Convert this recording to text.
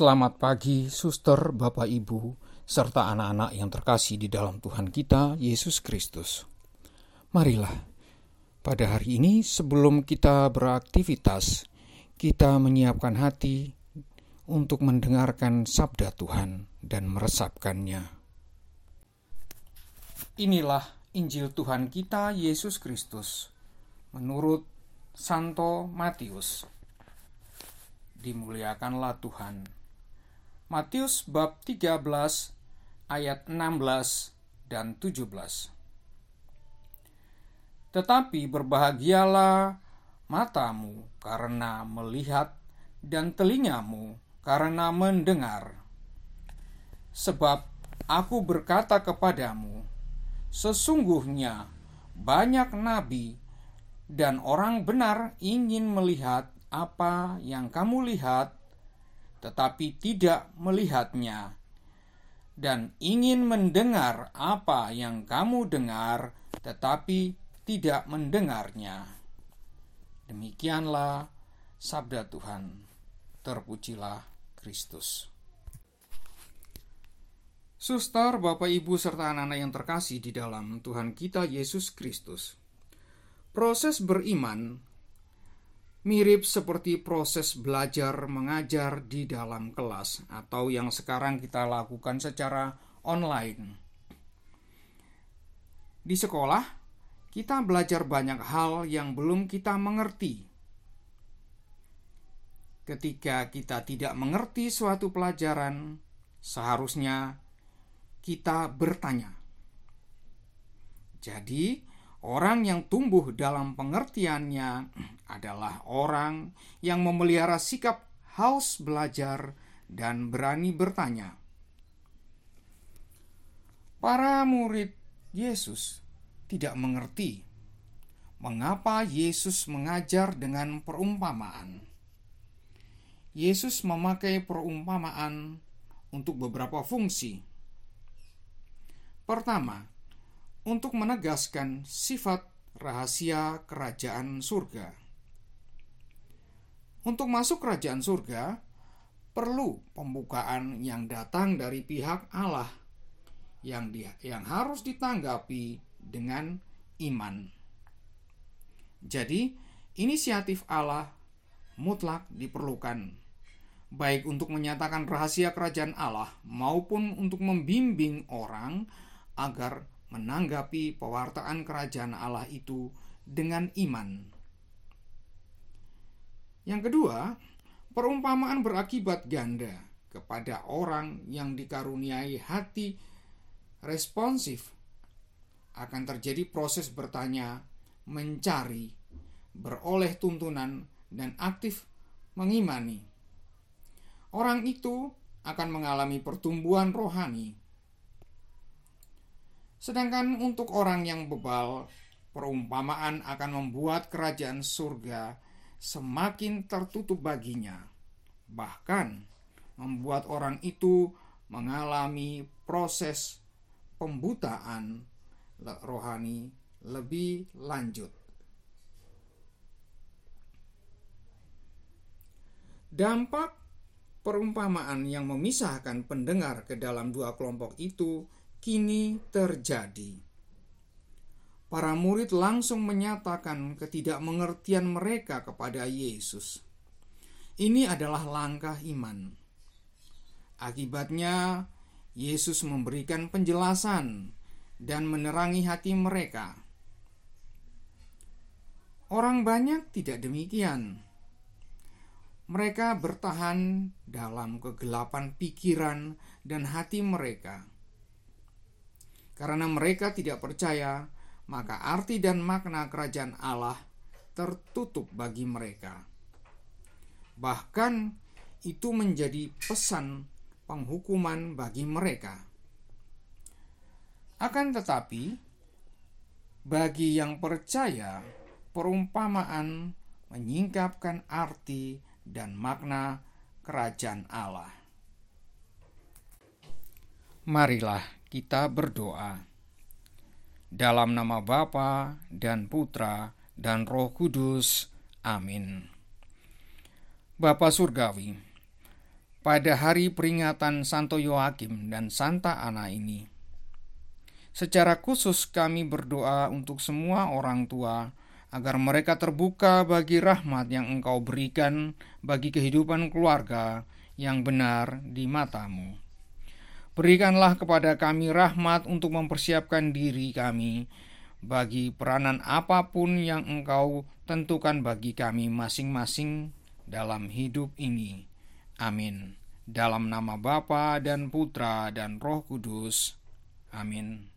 Selamat pagi, suster, bapak, ibu, serta anak-anak yang terkasih di dalam Tuhan kita, Yesus Kristus. Marilah, pada hari ini sebelum kita beraktivitas, kita menyiapkan hati untuk mendengarkan sabda Tuhan dan meresapkannya. Inilah Injil Tuhan kita, Yesus Kristus, menurut Santo Matius. Dimuliakanlah Tuhan. Matius bab 13 ayat 16 dan 17. Tetapi berbahagialah matamu karena melihat dan telingamu karena mendengar. Sebab aku berkata kepadamu, sesungguhnya banyak nabi dan orang benar ingin melihat apa yang kamu lihat tetapi tidak melihatnya, dan ingin mendengar apa yang kamu dengar, tetapi tidak mendengarnya. Demikianlah sabda Tuhan. Terpujilah Kristus. Suster, Bapak, Ibu, serta anak-anak yang terkasih di dalam Tuhan kita Yesus Kristus. Proses beriman mirip seperti proses belajar mengajar di dalam kelas atau yang sekarang kita lakukan secara online. Di sekolah, kita belajar banyak hal yang belum kita mengerti. Ketika kita tidak mengerti suatu pelajaran, seharusnya kita bertanya. Jadi, Orang yang tumbuh dalam pengertiannya adalah orang yang memelihara sikap haus belajar dan berani bertanya. Para murid Yesus tidak mengerti mengapa Yesus mengajar dengan perumpamaan. Yesus memakai perumpamaan untuk beberapa fungsi. Pertama, untuk menegaskan sifat rahasia kerajaan surga. Untuk masuk kerajaan surga, perlu pembukaan yang datang dari pihak Allah yang dia, yang harus ditanggapi dengan iman. Jadi, inisiatif Allah mutlak diperlukan baik untuk menyatakan rahasia kerajaan Allah maupun untuk membimbing orang agar menanggapi pewartaan kerajaan Allah itu dengan iman. Yang kedua, perumpamaan berakibat ganda kepada orang yang dikaruniai hati responsif. Akan terjadi proses bertanya, mencari, beroleh tuntunan, dan aktif mengimani. Orang itu akan mengalami pertumbuhan rohani Sedangkan untuk orang yang bebal, perumpamaan akan membuat kerajaan surga semakin tertutup baginya. Bahkan membuat orang itu mengalami proses pembutaan rohani lebih lanjut. Dampak perumpamaan yang memisahkan pendengar ke dalam dua kelompok itu kini terjadi. Para murid langsung menyatakan ketidakmengertian mereka kepada Yesus. Ini adalah langkah iman. Akibatnya, Yesus memberikan penjelasan dan menerangi hati mereka. Orang banyak tidak demikian. Mereka bertahan dalam kegelapan pikiran dan hati mereka karena mereka tidak percaya, maka arti dan makna kerajaan Allah tertutup bagi mereka. Bahkan itu menjadi pesan penghukuman bagi mereka. Akan tetapi, bagi yang percaya, perumpamaan menyingkapkan arti dan makna kerajaan Allah. Marilah kita berdoa. Dalam nama Bapa dan Putra dan Roh Kudus. Amin. Bapa Surgawi, pada hari peringatan Santo Yoakim dan Santa Ana ini. Secara khusus kami berdoa untuk semua orang tua agar mereka terbuka bagi rahmat yang Engkau berikan bagi kehidupan keluarga yang benar di matamu. Berikanlah kepada kami rahmat untuk mempersiapkan diri kami bagi peranan apa pun yang Engkau tentukan bagi kami masing-masing dalam hidup ini. Amin. Dalam nama Bapa dan Putra dan Roh Kudus. Amin.